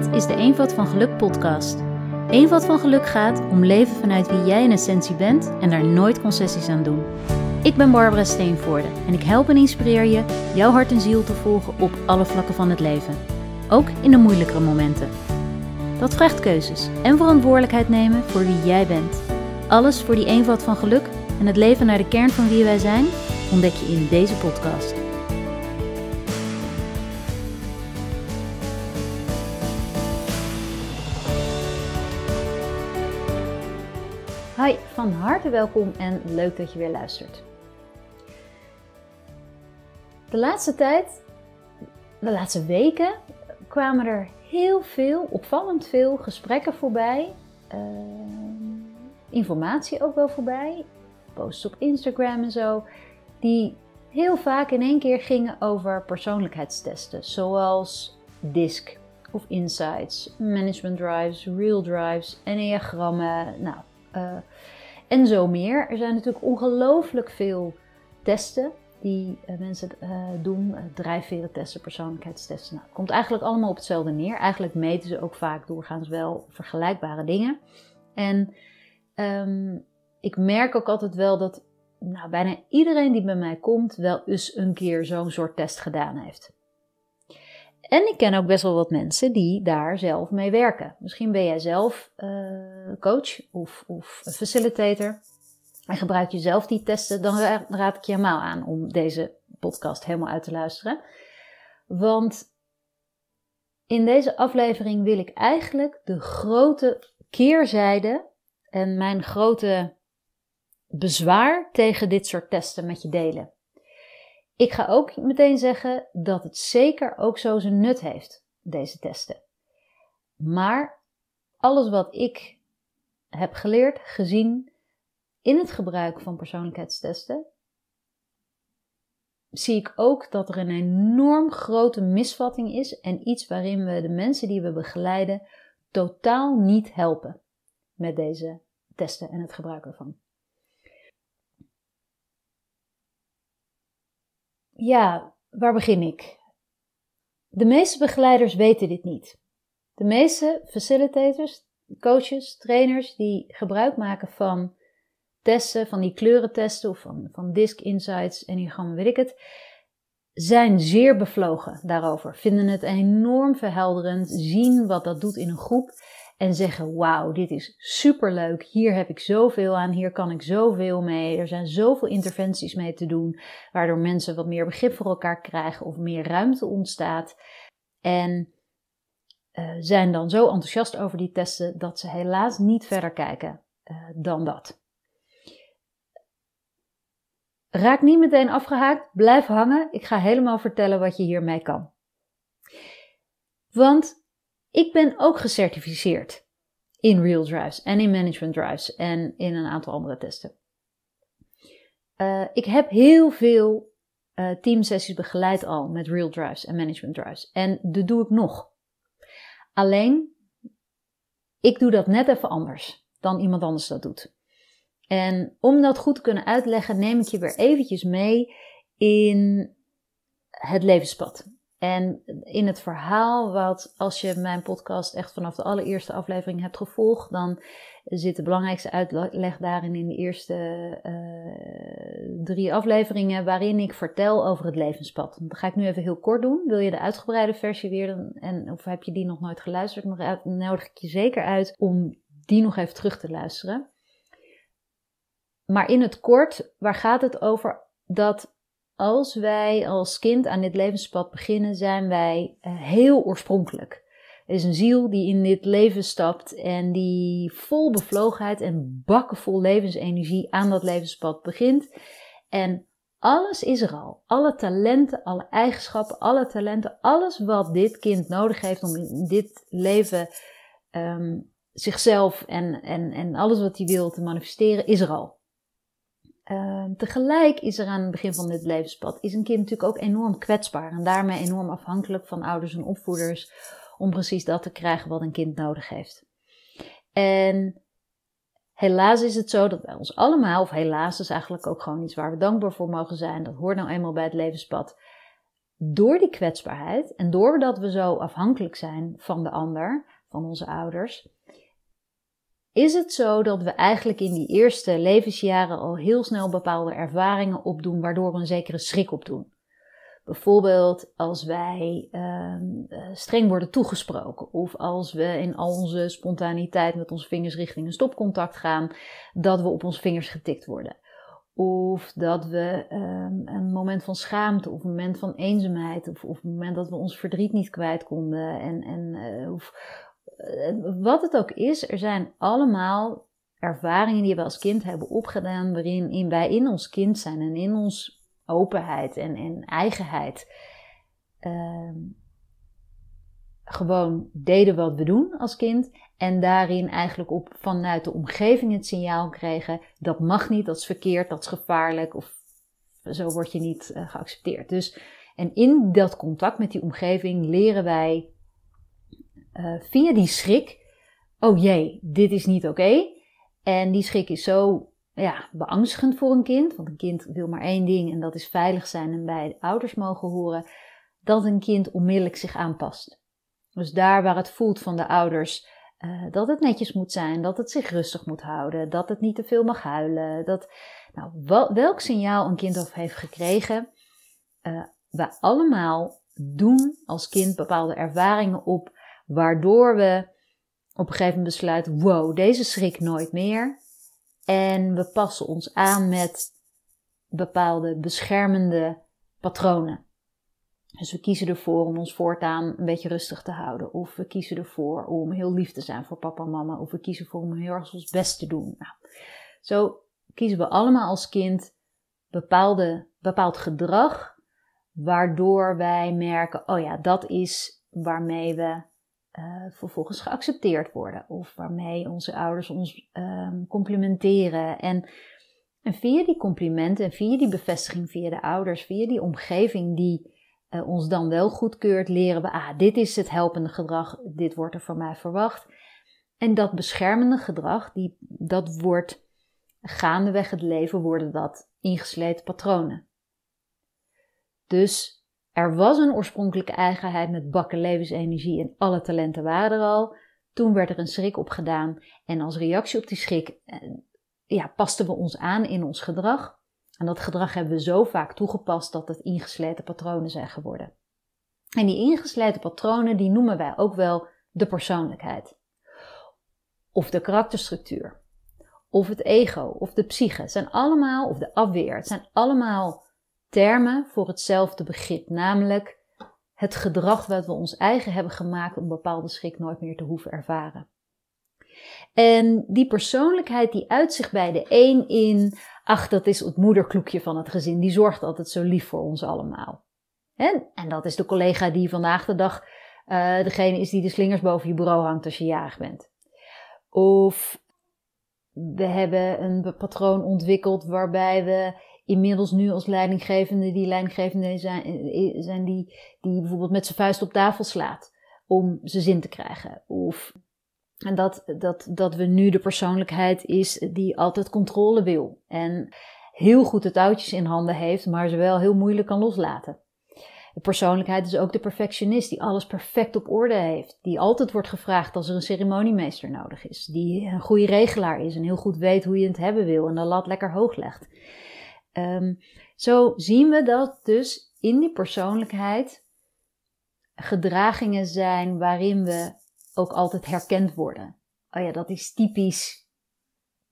Dit is de Eenvoud van Geluk podcast. Eenvoud van Geluk gaat om leven vanuit wie jij in essentie bent en daar nooit concessies aan doen. Ik ben Barbara Steenvoorde en ik help en inspireer je jouw hart en ziel te volgen op alle vlakken van het leven. Ook in de moeilijkere momenten. Dat vraagt keuzes en verantwoordelijkheid nemen voor wie jij bent. Alles voor die eenvoud van geluk en het leven naar de kern van wie wij zijn ontdek je in deze podcast. Van harte welkom en leuk dat je weer luistert. De laatste tijd, de laatste weken, kwamen er heel veel, opvallend veel gesprekken voorbij. Uh, informatie ook wel voorbij. Posts op Instagram en zo. Die heel vaak in één keer gingen over persoonlijkheidstesten. Zoals DISC of Insights, Management Drives, Real Drives, Enneagrammen. Nou, uh, en zo meer. Er zijn natuurlijk ongelooflijk veel testen die uh, mensen uh, doen. drijfveren testen, persoonlijkheidstesten. Nou, het komt eigenlijk allemaal op hetzelfde neer. Eigenlijk meten ze ook vaak doorgaans wel vergelijkbare dingen. En um, ik merk ook altijd wel dat nou, bijna iedereen die bij mij komt wel eens een keer zo'n soort test gedaan heeft. En ik ken ook best wel wat mensen die daar zelf mee werken. Misschien ben jij zelf uh, coach of, of facilitator en gebruik je zelf die testen, dan raad ik je helemaal aan om deze podcast helemaal uit te luisteren. Want in deze aflevering wil ik eigenlijk de grote keerzijde en mijn grote bezwaar tegen dit soort testen met je delen. Ik ga ook meteen zeggen dat het zeker ook zo zijn nut heeft, deze testen. Maar alles wat ik heb geleerd, gezien in het gebruik van persoonlijkheidstesten, zie ik ook dat er een enorm grote misvatting is en iets waarin we de mensen die we begeleiden totaal niet helpen met deze testen en het gebruik ervan. Ja, waar begin ik? De meeste begeleiders weten dit niet. De meeste facilitators, coaches, trainers die gebruik maken van testen, van die kleurentesten of van, van Disc Insights en hier gaan weet ik het, zijn zeer bevlogen daarover. Vinden het enorm verhelderend, zien wat dat doet in een groep en zeggen: Wauw, dit is superleuk. Hier heb ik zoveel aan. Hier kan ik zoveel mee. Er zijn zoveel interventies mee te doen, waardoor mensen wat meer begrip voor elkaar krijgen of meer ruimte ontstaat. En uh, zijn dan zo enthousiast over die testen dat ze helaas niet verder kijken uh, dan dat. Raak niet meteen afgehaakt, blijf hangen. Ik ga helemaal vertellen wat je hiermee kan. Want ik ben ook gecertificeerd in Real Drives en in Management Drives en in een aantal andere testen. Uh, ik heb heel veel uh, teamsessies begeleid al met Real Drives en Management Drives. En dat doe ik nog. Alleen, ik doe dat net even anders dan iemand anders dat doet. En om dat goed te kunnen uitleggen, neem ik je weer eventjes mee in het levenspad. En in het verhaal, wat als je mijn podcast echt vanaf de allereerste aflevering hebt gevolgd, dan zit de belangrijkste uitleg daarin in de eerste uh, drie afleveringen, waarin ik vertel over het levenspad. Dat ga ik nu even heel kort doen. Wil je de uitgebreide versie weer, en, of heb je die nog nooit geluisterd, dan nodig ik je zeker uit om die nog even terug te luisteren. Maar in het kort, waar gaat het over dat als wij als kind aan dit levenspad beginnen, zijn wij uh, heel oorspronkelijk. Er is een ziel die in dit leven stapt en die vol bevlogenheid en bakken vol levensenergie aan dat levenspad begint. En alles is er al. Alle talenten, alle eigenschappen, alle talenten, alles wat dit kind nodig heeft om in dit leven um, zichzelf en, en, en alles wat hij wil te manifesteren, is er al. Uh, tegelijk is er aan het begin van dit levenspad, is een kind natuurlijk ook enorm kwetsbaar en daarmee enorm afhankelijk van ouders en opvoeders om precies dat te krijgen wat een kind nodig heeft. En helaas is het zo dat bij ons allemaal, of helaas is eigenlijk ook gewoon iets waar we dankbaar voor mogen zijn, dat hoort nou eenmaal bij het levenspad, door die kwetsbaarheid en doordat we zo afhankelijk zijn van de ander, van onze ouders, is het zo dat we eigenlijk in die eerste levensjaren al heel snel bepaalde ervaringen opdoen, waardoor we een zekere schrik opdoen. Bijvoorbeeld als wij ehm, eh, streng worden toegesproken of als we in al onze spontaniteit met onze vingers richting een stopcontact gaan, dat we op onze vingers getikt worden. Of dat we ehm, een moment van schaamte of een moment van eenzaamheid of, of een moment dat we ons verdriet niet kwijt konden en, en uh, of, eh, wat het ook is, er zijn allemaal ervaringen die we als kind hebben opgedaan waarin wij in ons kind zijn en in ons openheid en, en eigenheid uh, gewoon deden wat we doen als kind. En daarin eigenlijk op, vanuit de omgeving het signaal kregen: dat mag niet, dat is verkeerd, dat is gevaarlijk of zo word je niet uh, geaccepteerd. Dus, en in dat contact met die omgeving leren wij uh, via die schrik: oh jee, dit is niet oké. En die schrik is zo ja, beangstigend voor een kind. Want een kind wil maar één ding en dat is veilig zijn en bij de ouders mogen horen. Dat een kind onmiddellijk zich aanpast. Dus daar waar het voelt van de ouders uh, dat het netjes moet zijn, dat het zich rustig moet houden, dat het niet te veel mag huilen. Dat, nou, welk signaal een kind of heeft gekregen, uh, we allemaal doen als kind bepaalde ervaringen op, waardoor we op een gegeven moment besluiten: wow, deze schrik nooit meer. En we passen ons aan met bepaalde beschermende patronen. Dus we kiezen ervoor om ons voortaan een beetje rustig te houden. Of we kiezen ervoor om heel lief te zijn voor papa en mama. Of we kiezen ervoor om heel erg ons best te doen. Nou, zo kiezen we allemaal als kind bepaalde, bepaald gedrag. Waardoor wij merken, oh ja, dat is waarmee we uh, vervolgens geaccepteerd worden. Of waarmee onze ouders ons um, complimenteren. En, en via die complimenten en via die bevestiging via de ouders, via die omgeving die uh, ons dan wel goedkeurt, leren we, ah, dit is het helpende gedrag, dit wordt er van mij verwacht. En dat beschermende gedrag, die, dat wordt gaandeweg het leven, worden dat ingesleten patronen. Dus er was een oorspronkelijke eigenheid met bakken levensenergie en alle talenten waren er al. Toen werd er een schrik op gedaan en als reactie op die schrik eh, ja, pasten we ons aan in ons gedrag. En dat gedrag hebben we zo vaak toegepast dat het ingesleten patronen zijn geworden. En die ingesleten patronen die noemen wij ook wel de persoonlijkheid. Of de karakterstructuur. Of het ego. Of de psyche. Het zijn allemaal, of de afweer. Het zijn allemaal termen voor hetzelfde begrip, namelijk het gedrag wat we ons eigen hebben gemaakt om bepaalde schrik nooit meer te hoeven ervaren. En die persoonlijkheid die uit zich bij de een in, ach dat is het moederkloekje van het gezin, die zorgt altijd zo lief voor ons allemaal. En, en dat is de collega die vandaag de dag uh, degene is die de slingers boven je bureau hangt als je jarig bent. Of we hebben een patroon ontwikkeld waarbij we inmiddels nu als leidinggevende, die leidinggevende zijn, zijn die, die bijvoorbeeld met zijn vuist op tafel slaat om zijn zin te krijgen. Of en dat, dat, dat we nu de persoonlijkheid is die altijd controle wil. En heel goed de touwtjes in handen heeft, maar ze wel heel moeilijk kan loslaten. De persoonlijkheid is ook de perfectionist die alles perfect op orde heeft. Die altijd wordt gevraagd als er een ceremoniemeester nodig is. Die een goede regelaar is en heel goed weet hoe je het hebben wil en de lat lekker hoog legt. Um, zo zien we dat dus in die persoonlijkheid gedragingen zijn waarin we ook altijd herkend worden. Oh ja, dat is typisch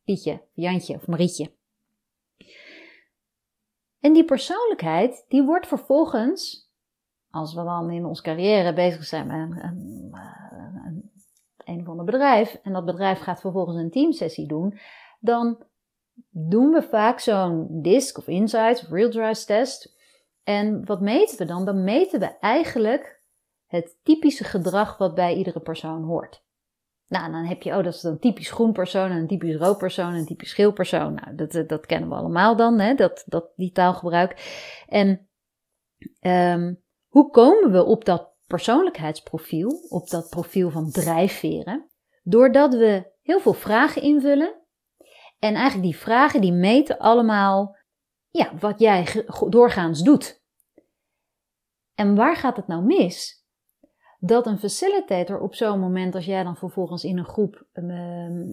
Pietje, Jantje of Marietje. En die persoonlijkheid, die wordt vervolgens, als we dan in onze carrière bezig zijn met een, een, een, een of ander bedrijf, en dat bedrijf gaat vervolgens een teamsessie doen, dan doen we vaak zo'n DISC of Insights of Real Drive test. En wat meten we dan? Dan meten we eigenlijk het typische gedrag wat bij iedere persoon hoort. Nou, dan heb je, oh, dat is een typisch groen persoon, een typisch rood persoon, een typisch geel persoon. Nou, dat, dat kennen we allemaal dan, hè, dat, dat, die taalgebruik. En um, hoe komen we op dat persoonlijkheidsprofiel, op dat profiel van drijfveren? Doordat we heel veel vragen invullen en eigenlijk die vragen die meten allemaal ja, wat jij doorgaans doet. En waar gaat het nou mis? Dat een facilitator op zo'n moment, als jij dan vervolgens in een groep ehm,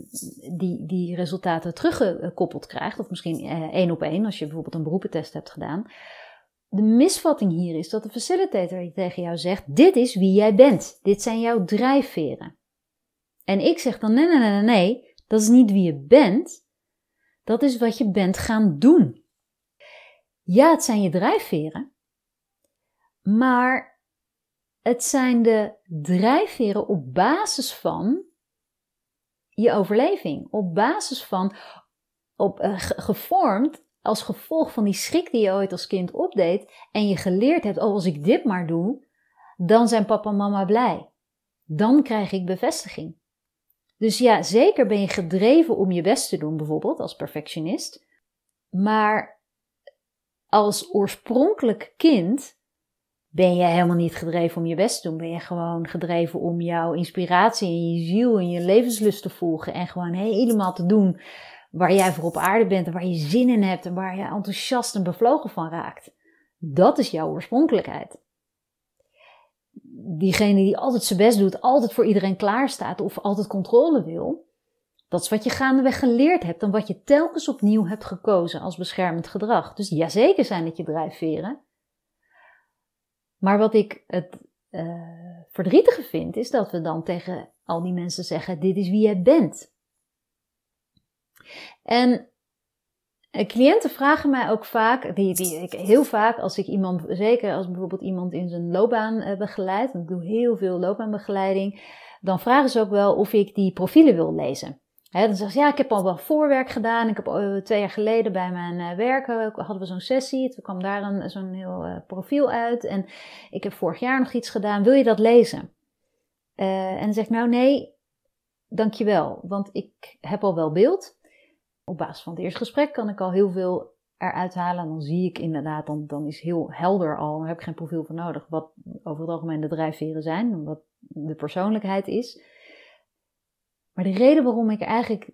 die, die resultaten teruggekoppeld krijgt, of misschien eh, één op één, als je bijvoorbeeld een beroepentest hebt gedaan, de misvatting hier is dat de facilitator tegen jou zegt: Dit is wie jij bent. Dit zijn jouw drijfveren. En ik zeg dan: Nee, nee, nee, nee. Dat is niet wie je bent. Dat is wat je bent gaan doen. Ja, het zijn je drijfveren. Maar het zijn de drijfveren op basis van je overleving. Op basis van, op, uh, gevormd als gevolg van die schrik die je ooit als kind opdeed en je geleerd hebt, oh als ik dit maar doe, dan zijn papa en mama blij. Dan krijg ik bevestiging. Dus ja, zeker ben je gedreven om je best te doen, bijvoorbeeld als perfectionist. Maar als oorspronkelijk kind ben je helemaal niet gedreven om je best te doen. Ben je gewoon gedreven om jouw inspiratie en je ziel en je levenslust te volgen. En gewoon helemaal te doen waar jij voor op aarde bent en waar je zin in hebt en waar je enthousiast en bevlogen van raakt. Dat is jouw oorspronkelijkheid. Diegene die altijd zijn best doet, altijd voor iedereen klaar staat of altijd controle wil, dat is wat je gaandeweg geleerd hebt en wat je telkens opnieuw hebt gekozen als beschermend gedrag. Dus ja, zeker zijn dat je drijfveren. Maar wat ik het uh, verdrietige vind, is dat we dan tegen al die mensen zeggen: Dit is wie jij bent. En eh, cliënten vragen mij ook vaak, die, die ik heel vaak als ik iemand, zeker als bijvoorbeeld iemand in zijn loopbaan uh, begeleid, ik doe heel veel loopbaanbegeleiding, dan vragen ze ook wel of ik die profielen wil lezen. Dan zeggen ze, ja, ik heb al wel voorwerk gedaan. Ik heb uh, twee jaar geleden bij mijn werk hadden we zo'n sessie. Toen kwam daar een, zo'n heel profiel uit. En ik heb vorig jaar nog iets gedaan. Wil je dat lezen? en dan zeg ik, nou nee, dankjewel. Want ik heb al wel beeld op basis van het eerste gesprek kan ik al heel veel eruit halen. En dan zie ik inderdaad, dan, dan is heel helder al, dan heb ik geen profiel voor nodig, wat over het algemeen de drijfveren zijn, wat de persoonlijkheid is. Maar de reden waarom ik eigenlijk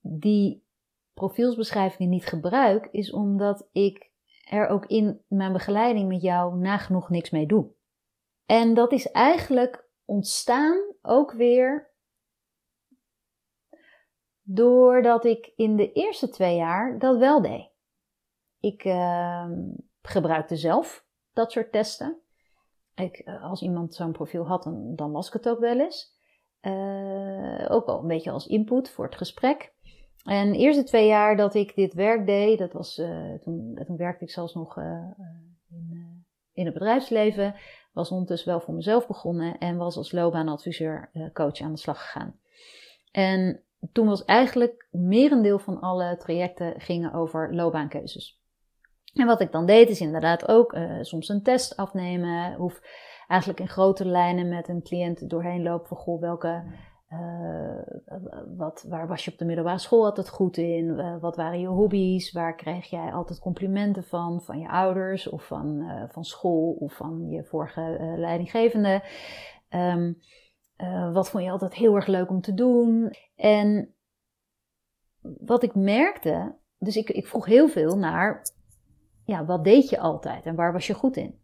die profielsbeschrijvingen niet gebruik, is omdat ik er ook in mijn begeleiding met jou nagenoeg niks mee doe. En dat is eigenlijk ontstaan ook weer Doordat ik in de eerste twee jaar dat wel deed. Ik uh, gebruikte zelf dat soort testen. Ik, eh, als iemand zo'n profiel had, dan, las ik het ook wel eens. Uh, ook al een beetje als input voor het gesprek. En de eerste twee jaar dat ik dit werk deed, dat was, uh, toen, toen werkte ik zelfs nog in, in het bedrijfsleven. Was ondertussen wel voor mezelf begonnen en was als loopbaanadviseur coach aan de slag gegaan. En toen was eigenlijk merendeel van alle trajecten gingen over loopbaankeuzes. En wat ik dan deed is inderdaad ook uh, soms een test afnemen. Of eigenlijk in grote lijnen met een cliënt doorheen lopen van goh, welke, uh, wat, waar was je op de middelbare school altijd goed in? Uh, wat waren je hobby's? Waar kreeg jij altijd complimenten van? Van je ouders of van, van school of van je vorige leidinggevende? Um, uh, wat vond je altijd heel erg leuk om te doen? En wat ik merkte, dus ik, ik vroeg heel veel naar, ja, wat deed je altijd en waar was je goed in?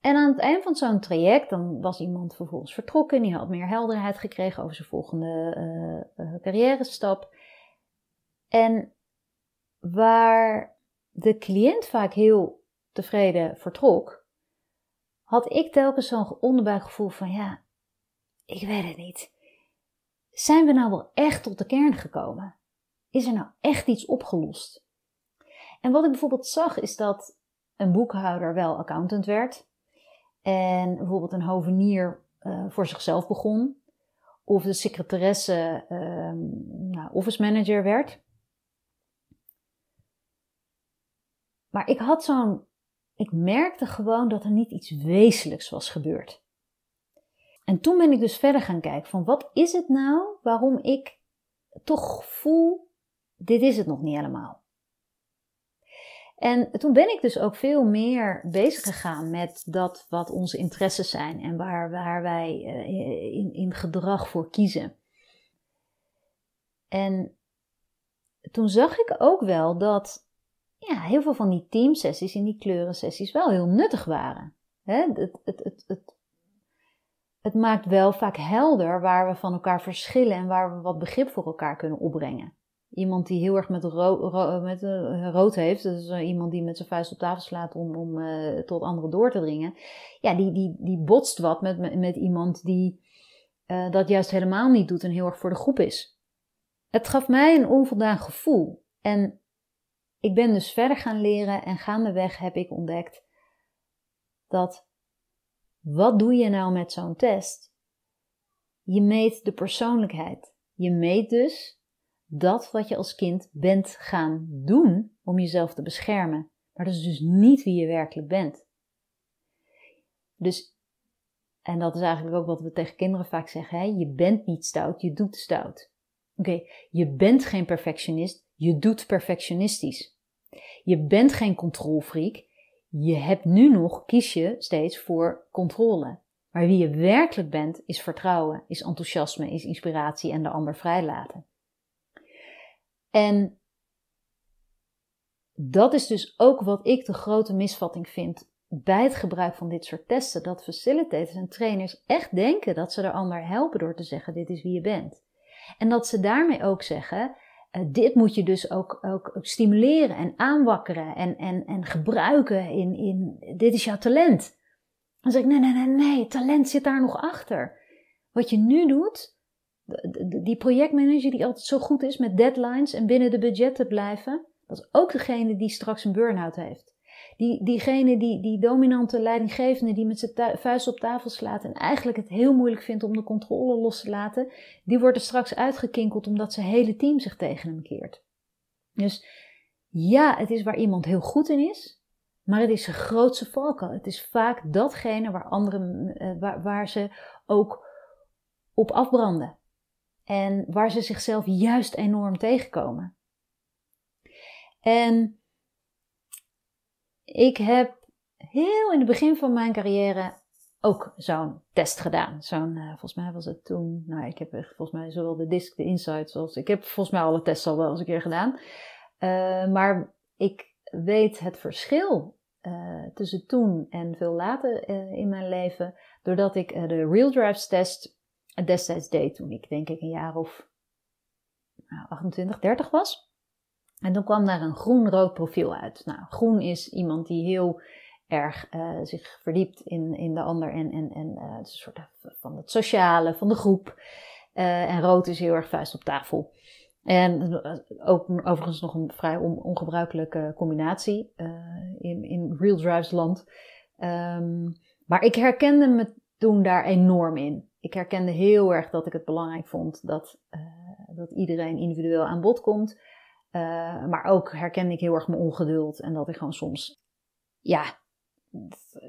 En aan het eind van zo'n traject, dan was iemand vervolgens vertrokken, die had meer helderheid gekregen over zijn volgende uh, uh, carrière stap. En waar de cliënt vaak heel tevreden vertrok, had ik telkens zo'n onderbuikgevoel van ja, ik weet het niet. Zijn we nou wel echt tot de kern gekomen? Is er nou echt iets opgelost? En wat ik bijvoorbeeld zag is dat een boekhouder wel accountant werd en bijvoorbeeld een hovenier uh, voor zichzelf begon of de secretaresse uh, nou, office manager werd. Maar ik had zo'n ik merkte gewoon dat er niet iets wezenlijks was gebeurd. En toen ben ik dus verder gaan kijken van wat is het nou waarom ik toch voel, dit is het nog niet helemaal. En toen ben ik dus ook veel meer bezig gegaan met dat wat onze interesses zijn en waar, waar wij eh, in, in gedrag voor kiezen. En toen zag ik ook wel dat ja, heel veel van die teamsessies en die kleurensessies wel heel nuttig waren. Het, het, het, het, het, het maakt wel vaak helder waar we van elkaar verschillen en waar we wat begrip voor elkaar kunnen opbrengen. Iemand die heel erg met, ro met uh, rood heeft, dus uh, iemand die met zijn vuist op tafel slaat om, om uh, tot anderen door te dringen, ja, die, die, die botst wat met, met, met iemand die dat juist helemaal niet doet en heel erg voor de groep is. Het gaf mij een onvoldaan gevoel. En ik ben dus verder gaan leren en gaandeweg heb ik ontdekt dat wat doe je nou met zo'n test? Je meet de persoonlijkheid. Je meet dus dat wat je als kind bent gaan doen om jezelf te beschermen. Maar dat is dus niet wie je werkelijk bent. Dus, en dat is eigenlijk ook wat we tegen kinderen vaak zeggen: hè? je bent niet stout, je doet stout. Oké, je bent geen perfectionist, je doet perfectionistisch. Je bent geen controlfreak, je hebt nu nog, kies je steeds voor controle. Maar wie je werkelijk bent, is vertrouwen, is enthousiasme, is inspiratie en de ander vrijlaten. En dat is dus ook wat ik de grote misvatting vind bij het gebruik van dit soort testen. Dat facilitators en trainers echt denken dat ze de ander helpen door te zeggen: dit is wie je bent. En dat ze daarmee ook zeggen: dit moet je dus ook, ook, ook, stimuleren en aanwakkeren en, en, en gebruiken in, in dit is jouw talent. Dan zeg ik, nee, nee, nee, nee, talent zit daar nog achter. Wat je nu doet, die projectmanager die altijd zo goed is met deadlines en binnen de budgetten blijven, dat is ook degene die straks een burn-out heeft. Die, diegene die, die dominante leidinggevende die met zijn vuist op tafel slaat en eigenlijk het heel moeilijk vindt om de controle los te laten, die wordt er straks uitgekinkeld omdat zijn hele team zich tegen hem keert. Dus ja, het is waar iemand heel goed in is, maar het is zijn grootste valkuil. Het is vaak datgene waar, anderen, eh, waar, waar ze ook op afbranden. En waar ze zichzelf juist enorm tegenkomen. En ik heb heel in het begin van mijn carrière ook zo'n test gedaan. Zo'n, uh, volgens mij was het toen, nou ik heb volgens mij zowel de DISC, de Insights als, ik heb volgens mij alle tests al wel eens een keer gedaan. Uh, maar ik weet het verschil uh, tussen toen en veel later in mijn leven, doordat ik de Real Drives test destijds deed toen ik denk ik een jaar of nou, 28, 30 was. En toen kwam daar een groen-rood profiel uit. Nou, groen is iemand die heel erg uh, zich verdiept in, in de ander en, en, en uh, het een soort van het sociale, van de groep. Uh, en rood is heel erg vuist op tafel. En ook overigens nog een vrij on, ongebruikelijke combinatie in, in Real Drives land. Um, maar ik herkende me toen daar enorm in. Ik herkende heel erg dat ik het belangrijk vond dat, dat iedereen individueel aan bod komt. Uh, maar ook herkende ik heel erg mijn ongeduld en dat ik gewoon soms, ja,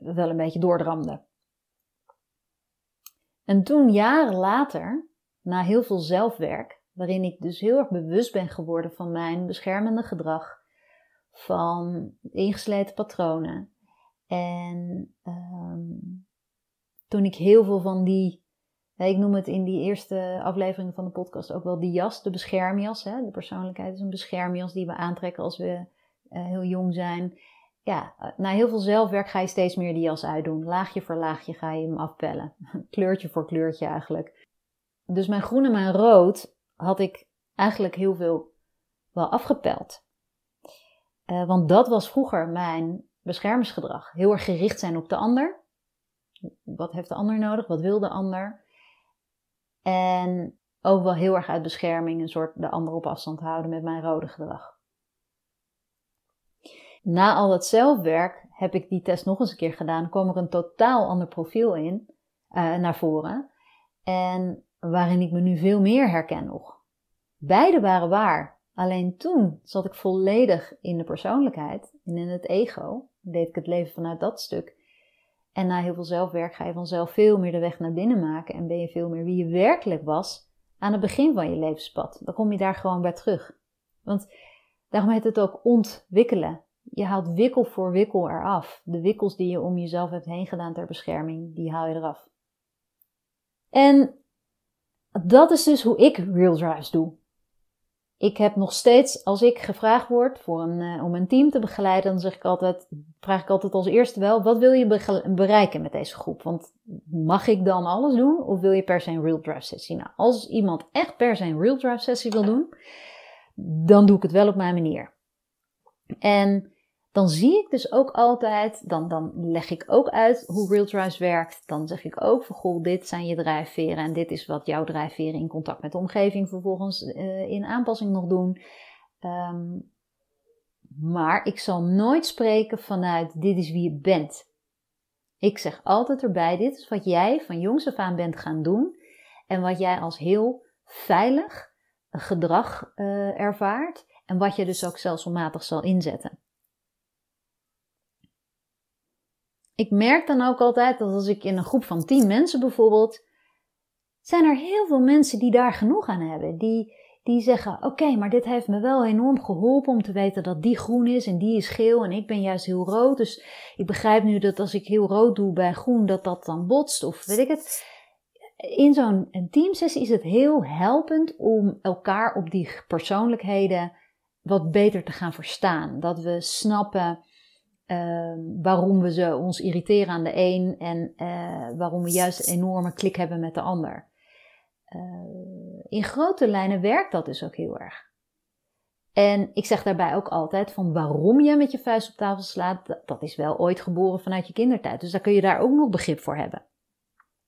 wel een beetje doordramde. En toen, jaren later, na heel veel zelfwerk, waarin ik dus heel erg bewust ben geworden van mijn beschermende gedrag, van ingesleten patronen. En um, toen ik heel veel van die ik noem het in die eerste aflevering van de podcast ook wel die jas, de beschermjas. Hè? De persoonlijkheid is een beschermjas die we aantrekken als we uh, heel jong zijn. Ja, na heel veel zelfwerk ga je steeds meer die jas uitdoen. Laagje voor laagje ga je hem afpellen. kleurtje voor kleurtje eigenlijk. Dus mijn groen en mijn rood had ik eigenlijk heel veel wel afgepeld. Uh, want dat was vroeger mijn beschermersgedrag. Heel erg gericht zijn op de ander. Wat heeft de ander nodig? Wat wil de ander? En ook wel heel erg uit bescherming een soort de ander op afstand houden met mijn rode gedrag. Na al dat zelfwerk heb ik die test nog eens een keer gedaan. kwam er een totaal ander profiel in, uh, naar voren. En waarin ik me nu veel meer herken nog. Beide waren waar. Alleen toen zat ik volledig in de persoonlijkheid en in het ego. Deed ik het leven vanuit dat stuk. En na heel veel zelfwerk ga je vanzelf veel meer de weg naar binnen maken en ben je veel meer wie je werkelijk was aan het begin van je levenspad. Dan kom je daar gewoon bij terug. Want daarom heet het ook ontwikkelen. Je haalt wikkel voor wikkel eraf. De wikkels die je om jezelf hebt heen gedaan ter bescherming, die haal je eraf. En dat is dus hoe ik real drives doe. Ik heb nog steeds, als ik gevraagd word voor een, uh, om een team te begeleiden, dan zeg ik altijd, vraag ik altijd als eerste wel, wat wil je bereiken met deze groep? Want mag ik dan alles doen of wil je per se een real drive sessie? Nou, als iemand echt per se een real drive sessie wil doen, dan doe ik het wel op mijn manier. En dan zie ik dus ook altijd, dan, dan leg ik ook uit hoe Real Drives werkt. Dan zeg ik ook van goh, dit zijn je drijfveren en dit is wat jouw drijfveren in contact met de omgeving vervolgens uh, in aanpassing nog doen. Um, maar ik zal nooit spreken vanuit dit is wie je bent. Ik zeg altijd erbij, dit is wat jij van jongs af aan bent gaan doen en wat jij als heel veilig gedrag uh, ervaart en wat je dus ook stelselmatig zal inzetten. Ik merk dan ook altijd dat als ik in een groep van tien mensen bijvoorbeeld, zijn er heel veel mensen die daar genoeg aan hebben. Die, die zeggen: Oké, maar dit heeft me wel enorm geholpen om te weten dat die groen is en die is geel en ik ben juist heel rood. Dus ik begrijp nu dat als ik heel rood doe bij groen, dat dat dan botst of weet ik het. In zo'n teamsessie is het heel helpend om elkaar op die persoonlijkheden wat beter te gaan verstaan. Dat we snappen Ehm, waarom we ze ons irriteren aan de een en uh, waarom we juist een enorme klik hebben met de ander. Uh, in grote lijnen werkt dat dus ook heel erg. En ik zeg daarbij ook altijd van waarom je met je vuist op tafel slaat, dat is wel ooit geboren vanuit je kindertijd. Dus daar kun je daar ook nog begrip voor hebben.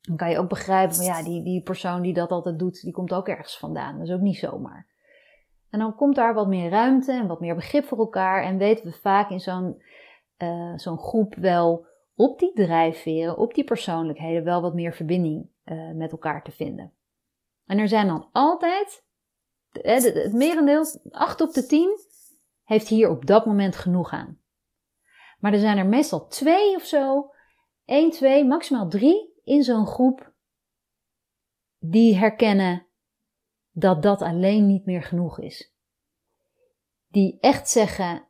Dan kan je ook begrijpen van ja, die, die persoon die dat altijd doet, die komt ook ergens vandaan. Dat is ook niet zomaar. En dan komt daar wat meer ruimte en wat meer begrip voor elkaar. En weten we vaak in zo'n uh, zo'n groep wel op die drijfveren, op die persoonlijkheden, wel wat meer verbinding uh, met elkaar te vinden. En er zijn dan altijd, het, het merendeel, 8 op de 10, heeft hier op dat moment genoeg aan. Maar er zijn er meestal twee of zo, 1, 2, maximaal 3 in zo'n groep, die herkennen dat dat alleen niet meer genoeg is. Die echt zeggen: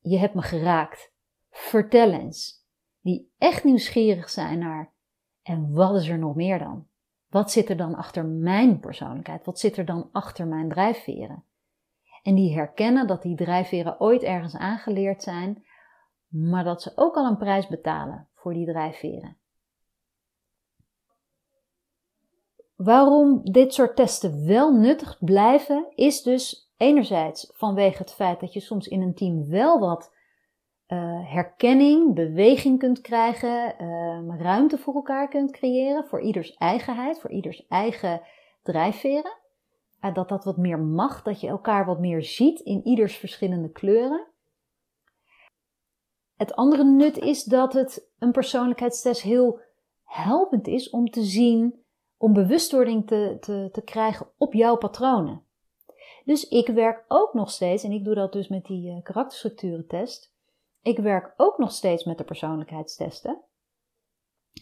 Je hebt me geraakt. Vertel eens. Die echt nieuwsgierig zijn naar. En wat is er nog meer dan? Wat zit er dan achter mijn persoonlijkheid? Wat zit er dan achter mijn drijfveren? En die herkennen dat die drijfveren ooit ergens aangeleerd zijn, maar dat ze ook al een prijs betalen voor die drijfveren. Waarom dit soort testen wel nuttig blijven, is dus enerzijds vanwege het feit dat je soms in een team wel wat uh, herkenning, beweging kunt krijgen, uh, ruimte voor elkaar kunt creëren, voor ieders eigenheid, voor ieders eigen drijfveren. Dat dat wat meer mag, dat je elkaar wat meer ziet in ieders verschillende kleuren. Het andere nut is dat het een persoonlijkheidstest heel helpend is om te zien, om bewustwording te, te, te krijgen op jouw patronen. Dus ik werk ook nog steeds, en ik doe dat dus met die uh, karakterstructurentest, ik werk ook nog steeds met de persoonlijkheidstesten.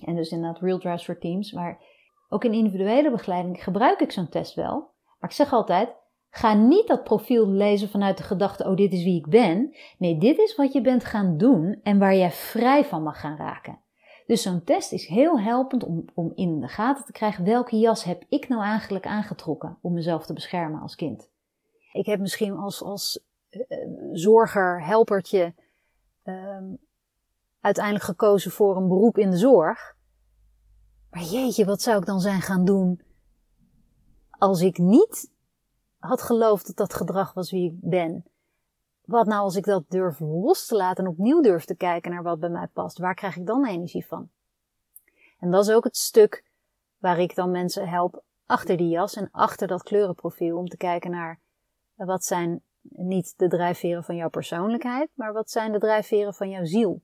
En dus inderdaad Real Drives for Teams. Maar ook in individuele begeleiding gebruik ik zo'n test wel. Maar ik zeg altijd, ga niet dat profiel lezen vanuit de gedachte, oh dit is wie ik ben. Nee, dit is wat je bent gaan doen en waar jij vrij van mag gaan raken. Dus zo'n test is heel helpend om, om in de gaten te krijgen welke jas heb ik nou eigenlijk aangetrokken om mezelf te beschermen als kind. Ik heb misschien als, als uh, zorger, helpertje um, uiteindelijk gekozen voor een beroep in de zorg. Maar jeetje, wat zou ik dan zijn gaan doen als ik niet had geloofd dat dat gedrag was wie ik ben? Wat nou als ik dat durf los te laten en opnieuw durf te kijken naar wat bij mij past? Waar krijg ik dan energie van? En dat is ook het stuk waar ik dan mensen help achter die jas en achter dat kleurenprofiel om te kijken naar wat zijn niet de drijfveren van jouw persoonlijkheid, maar wat zijn de drijfveren van jouw ziel?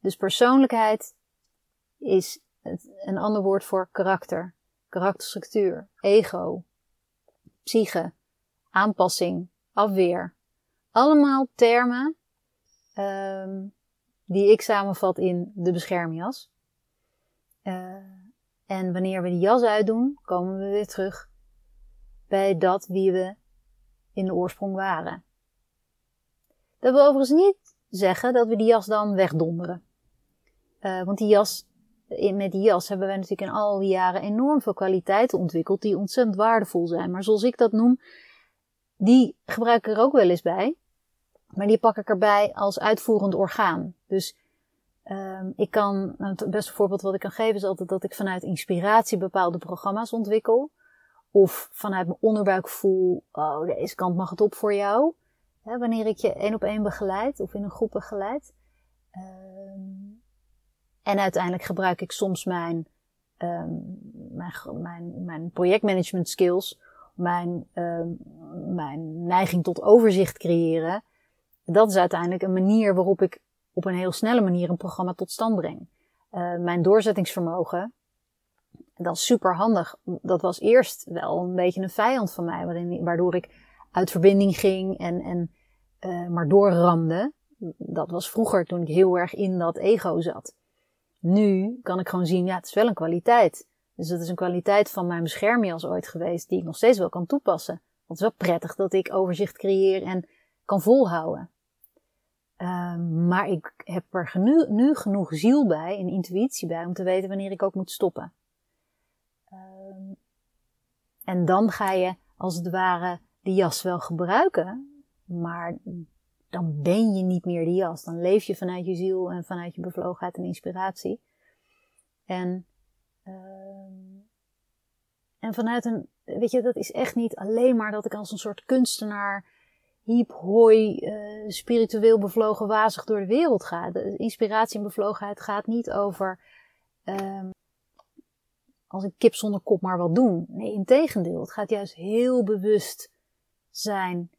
Dus persoonlijkheid is een ander woord voor karakter, karakterstructuur, ego, psyche, aanpassing, afweer. Allemaal termen um, die ik samenvat in de beschermjas. Uh, en wanneer we die jas uitdoen, komen we weer terug bij dat wie we in de oorsprong waren. Dat wil overigens niet zeggen dat we die jas dan wegdonderen. Uh, want die jas, met die jas hebben wij natuurlijk in al die jaren enorm veel kwaliteiten ontwikkeld die ontzettend waardevol zijn. Maar zoals ik dat noem, die gebruik ik er ook wel eens bij. Maar die pak ik erbij als uitvoerend orgaan. Dus um, ik kan, nou, het beste voorbeeld wat ik kan geven is altijd dat ik vanuit inspiratie bepaalde programma's ontwikkel. Of vanuit mijn onderbuik voel, oh deze kant mag het op voor jou. Wanneer ik je één op één begeleid of in een groep begeleid. Um, en uiteindelijk gebruik ik soms mijn, um, mijn, mijn, projectmanagement skills, mijn, um, mijn neiging tot overzicht creëren. Dat is uiteindelijk een manier waarop ik op een heel snelle manier een programma tot stand breng. Mijn doorzettingsvermogen, dat is super handig. Dat was eerst wel een beetje een vijand van mij, waardoor ik uit verbinding ging en, en uh, maar doorramde. Dat was vroeger toen ik heel erg in dat ego zat. Nu kan ik gewoon zien, ja, het is wel een kwaliteit. Dus dat is een kwaliteit van mijn beschermjas ooit geweest, die ik nog steeds wel kan toepassen. Want het is wel prettig dat ik overzicht creëer en kan volhouden. Um, maar ik heb er nu genoeg ziel bij en intuïtie bij om te weten wanneer ik ook moet stoppen. Um, en dan ga je als het ware die jas wel gebruiken, maar dan ben je niet meer die jas. Dan leef je vanuit je ziel en vanuit je bevlogenheid en inspiratie. En, uh, en vanuit een, weet je, dat is echt niet alleen maar dat ik als een soort kunstenaar, hiep, hoi, uh, spiritueel bevlogen, wazig door de wereld ga. De inspiratie en bevlogenheid gaat niet over, uh, als een kip zonder kop maar wat doen. Nee, in tegendeel. Het gaat juist heel bewust zijn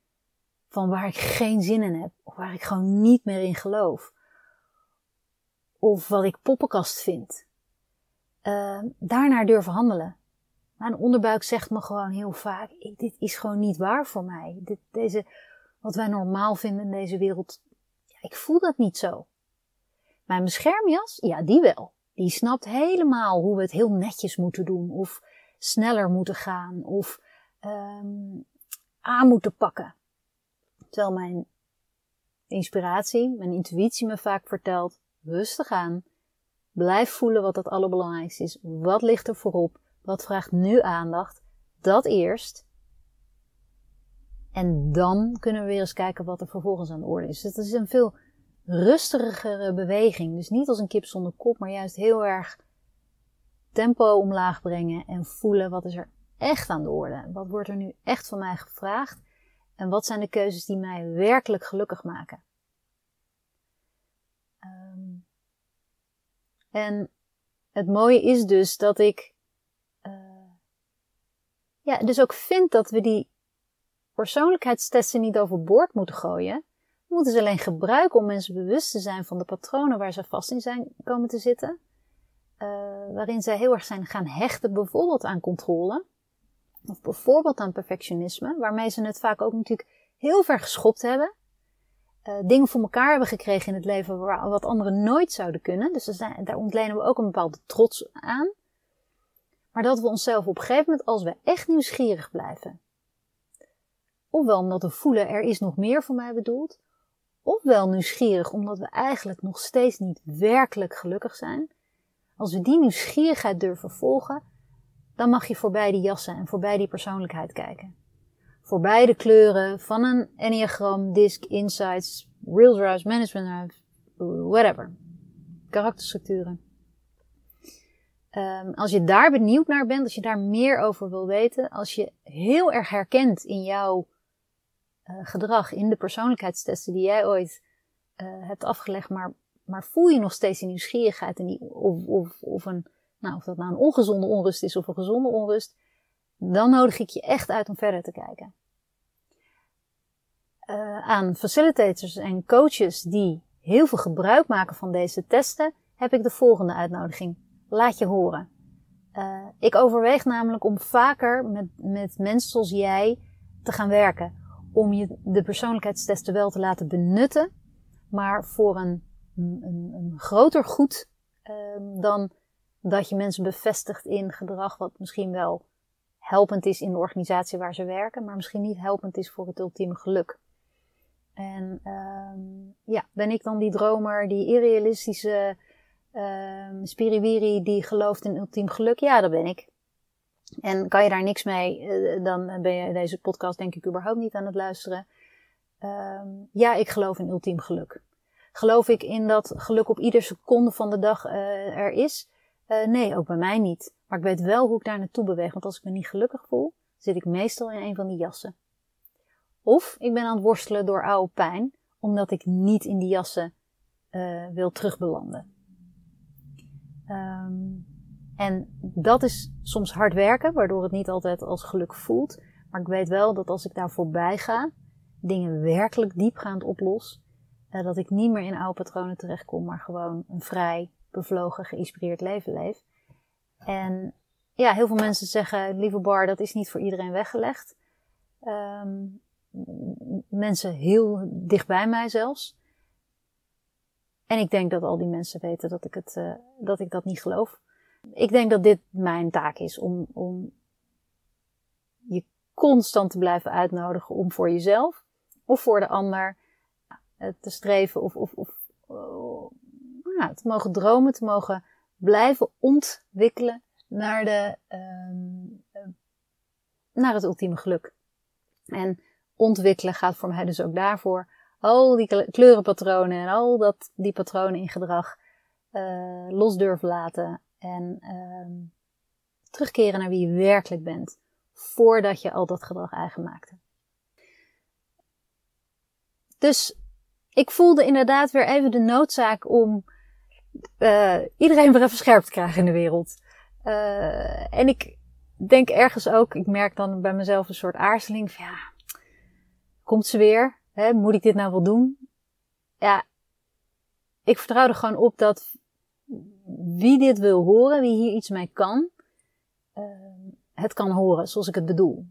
van waar ik geen zin in heb, of waar ik gewoon niet meer in geloof, of wat ik poppenkast vind. Uh, daarnaar durven handelen. Mijn onderbuik zegt me gewoon heel vaak: dit is gewoon niet waar voor mij. Dit, deze, wat wij normaal vinden in deze wereld, ja, ik voel dat niet zo. Mijn beschermjas, ja, die wel. Die snapt helemaal hoe we het heel netjes moeten doen, of sneller moeten gaan, of um, aan moeten pakken. Terwijl mijn inspiratie, mijn intuïtie me vaak vertelt, rustig aan, blijf voelen wat het allerbelangrijkste is. Wat ligt er voorop? Wat vraagt nu aandacht? Dat eerst. En dan kunnen we weer eens kijken wat er vervolgens aan de orde is. Dus het is een veel rustigere beweging. Dus niet als een kip zonder kop, maar juist heel erg tempo omlaag brengen en voelen wat is er echt aan de orde. Wat wordt er nu echt van mij gevraagd? En wat zijn de keuzes die mij werkelijk gelukkig maken? Um, en het mooie is dus dat ik, uh, ja, dus ook vind dat we die persoonlijkheidstesten niet overboord moeten gooien. We moeten ze alleen gebruiken om mensen bewust te zijn van de patronen waar ze vast in zijn komen te zitten. Uh, waarin zij heel erg zijn gaan hechten, bijvoorbeeld aan controle. Of bijvoorbeeld aan perfectionisme, waarmee ze het vaak ook natuurlijk heel ver geschopt hebben. Uh, dingen voor elkaar hebben gekregen in het leven wat anderen nooit zouden kunnen. Dus zijn, daar ontlenen we ook een bepaalde trots aan. Maar dat we onszelf op een gegeven moment, als we echt nieuwsgierig blijven, ofwel omdat we voelen er is nog meer voor mij bedoeld, ofwel nieuwsgierig omdat we eigenlijk nog steeds niet werkelijk gelukkig zijn, als we die nieuwsgierigheid durven volgen, dan mag je voorbij die jassen en voorbij die persoonlijkheid kijken. Voorbij de kleuren van een Enneagram, Disc, Insights, Real Drives, Management whatever. Karakterstructuren. Um, als je daar benieuwd naar bent, als je daar meer over wil weten, als je heel erg herkent in jouw uh, gedrag, in de persoonlijkheidstesten die jij ooit uh, hebt afgelegd, maar, maar voel je nog steeds die nieuwsgierigheid en die, of, of, of een nou, of dat nou een ongezonde onrust is of een gezonde onrust, dan nodig ik je echt uit om verder te kijken. Uh, aan facilitators en coaches die heel veel gebruik maken van deze testen, heb ik de volgende uitnodiging. Laat je horen. Ik overweeg namelijk om vaker met, met mensen zoals jij te gaan werken. Om je de persoonlijkheidstesten wel te laten benutten, maar voor een, een, een groter goed uh, dan dat je mensen bevestigt in gedrag wat misschien wel helpend is in de organisatie waar ze werken, maar misschien niet helpend is voor het ultieme geluk. En um, ja, ben ik dan die dromer, die irrealistische um, spiriwiri die gelooft in ultiem geluk? Ja, dat ben ik. En kan je daar niks mee, eh, dan ben je deze podcast denk ik überhaupt niet aan het luisteren. Ehm, ja, ik geloof in ultiem geluk. Geloof ik in dat geluk op ieder seconde van de dag uh, er is? Uh, nee, ook bij mij niet. Maar ik weet wel hoe ik daar naartoe beweeg. Want als ik me niet gelukkig voel, zit ik meestal in een van die jassen. Of ik ben aan het worstelen door oude pijn, omdat ik niet in die jassen wil terugbelanden. Um, en dat is soms hard werken, waardoor het niet altijd als geluk voelt. Maar ik weet wel dat als ik daar voorbij ga, dingen werkelijk diepgaand oplos, uh, dat ik niet meer in oude patronen terechtkom, maar gewoon een vrij, bevlogen, geïnspireerd leven leef. En ja, heel veel mensen zeggen, lieve bar, dat is niet voor iedereen weggelegd. Um, mensen heel dichtbij mij zelfs. En ik denk dat al die mensen weten dat ik, het, uh, dat, ik dat niet geloof. Ik denk dat dit mijn taak is om, om je constant te blijven uitnodigen om voor jezelf of voor de ander uh, te streven of, of, of ja, te mogen dromen, te mogen blijven ontwikkelen naar, de, uh, naar het ultieme geluk. En ontwikkelen gaat voor mij dus ook daarvoor al die kleurenpatronen en al dat, die patronen in gedrag los durven laten en uh, terugkeren naar wie je werkelijk bent, voordat je al dat gedrag eigen maakte. Dus ik voelde inderdaad weer even de noodzaak om uh, iedereen weer even scherp te krijgen in de wereld. Uh, en ik denk ergens ook, ik merk dan bij mezelf een soort aarzeling van ja, komt ze weer? Hè, moet ik dit nou wel doen? Ja, ik vertrouw er gewoon op dat wie dit wil horen, wie hier iets mee kan, uh, het kan horen zoals ik het bedoel.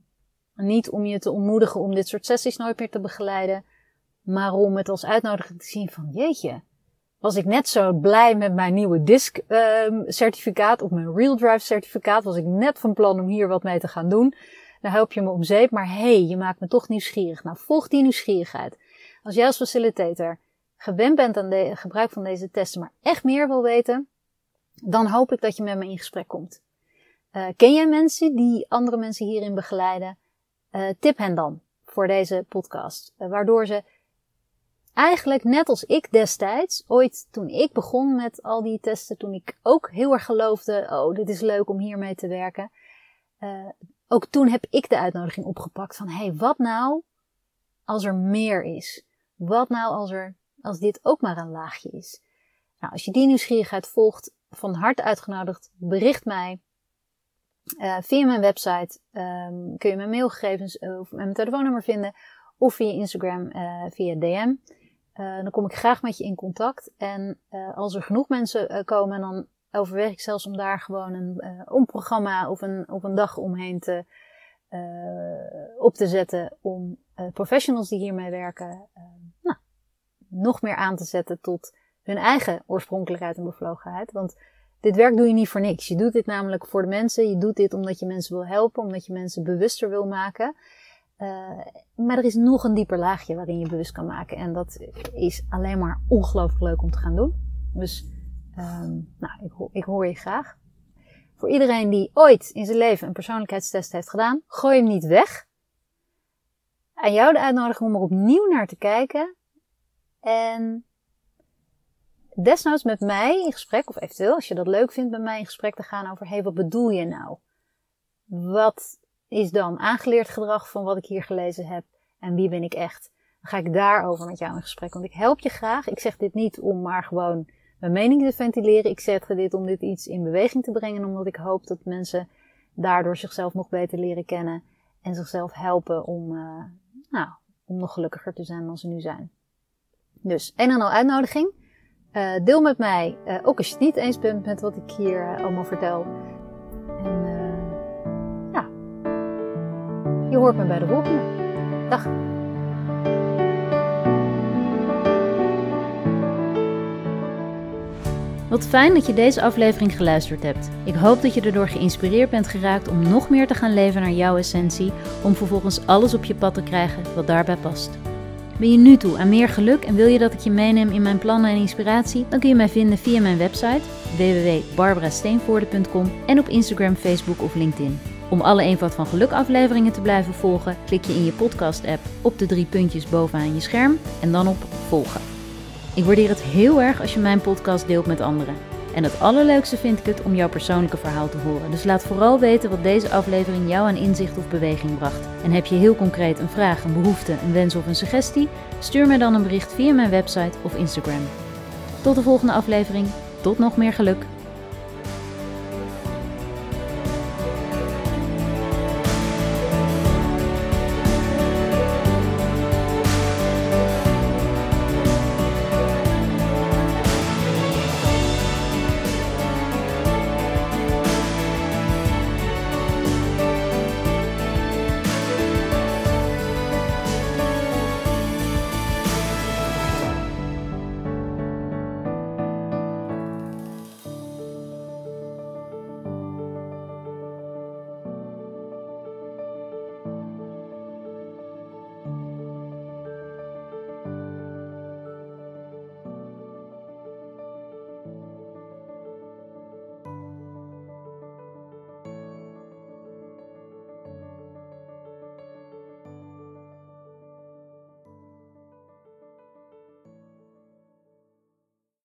Niet om je te ontmoedigen om dit soort sessies nooit meer te begeleiden, maar om het als uitnodiging te zien van jeetje, was ik net zo blij met mijn nieuwe DISC uh, certificaat of mijn Real Drive certificaat, was ik net van plan om hier wat mee te gaan doen. Dan help je me om zeep, maar hey, je maakt me toch nieuwsgierig. Nou, volg die nieuwsgierigheid. Als jij als facilitator gewend bent aan het gebruik van deze testen, maar echt meer wil weten, dan hoop ik dat je met me in gesprek komt. Uh, ken jij mensen die andere mensen hierin begeleiden? Uh, tip hen dan voor deze podcast, uh, waardoor ze eigenlijk net als ik destijds, ooit toen ik begon met al die testen, toen ik ook heel erg geloofde, oh, dit is leuk om hiermee te werken. ook toen heb ik de uitnodiging opgepakt van, hey, wat nou als er meer is? Wat nou als er, als dit ook maar een laagje is? Nou, als je die nieuwsgierigheid volgt, van harte uitgenodigd, bericht mij. Uh, via mijn website um, kun je mijn mailgegevens of mijn telefoonnummer vinden. Of via Instagram, uh, via DM. Dan kom ik graag met je in contact. En als er genoeg mensen komen, dan overweeg ik zelfs om daar gewoon een, een programma of een, of een dag omheen te, op te zetten. Om professionals die hiermee werken, nou, nog meer aan te zetten tot hun eigen oorspronkelijkheid en bevlogenheid. Want dit werk doe je niet voor niks. Je doet dit namelijk voor de mensen. Je doet dit omdat je mensen wil helpen, omdat je mensen bewuster wil maken. Uh, maar er is nog een dieper laagje waarin je bewust kan maken. En dat is alleen maar ongelooflijk leuk om te gaan doen. Dus um, nou, ik, ik hoor je graag. Voor iedereen die ooit in zijn leven een persoonlijkheidstest heeft gedaan, gooi hem niet weg. Aan jou de uitnodiging om er opnieuw naar te kijken. En desnoods met mij in gesprek, of eventueel als je dat leuk vindt, met mij in gesprek te gaan over, hé, wat bedoel je nou? Wat is dan aangeleerd gedrag van wat ik hier gelezen heb en wie ben ik echt? Dan ga ik daarover met jou in gesprek, want ik help je graag. Ik zeg dit niet om maar gewoon mijn mening te ventileren. Ik zeg dit om dit iets in beweging te brengen, omdat ik hoop dat mensen daardoor zichzelf nog beter leren kennen en zichzelf helpen om, uh, nou, om nog gelukkiger te zijn dan ze nu zijn. Dus, een en al uitnodiging. Uh, deel met mij, uh, ook als je het niet eens bent met wat ik hier uh, allemaal vertel. En ja, je hoort me bij de volgende. Dag. Wat fijn dat je deze aflevering geluisterd hebt. Ik hoop dat je erdoor geïnspireerd bent geraakt om nog meer te gaan leven naar jouw essentie, om vervolgens alles op je pad te krijgen wat daarbij past. Ben je nu toe aan meer geluk en wil je dat ik je meeneem in mijn plannen en inspiratie? Dan kun je mij vinden via mijn website www.barbarasteenvoorde.com en op Instagram, Facebook of LinkedIn. Om alle Eenvoud van Geluk afleveringen te blijven volgen, klik je in je podcast-app op de drie puntjes bovenaan je scherm en dan op volgen. Ik waardeer het heel erg als je mijn podcast deelt met anderen. En het allerleukste vind ik het om jouw persoonlijke verhaal te horen. Dus laat vooral weten wat deze aflevering jou aan inzicht of beweging bracht. En heb je heel concreet een vraag, een behoefte, een wens of een suggestie? Stuur mij dan een bericht via mijn website of Instagram. Tot de volgende aflevering. Tot nog meer geluk.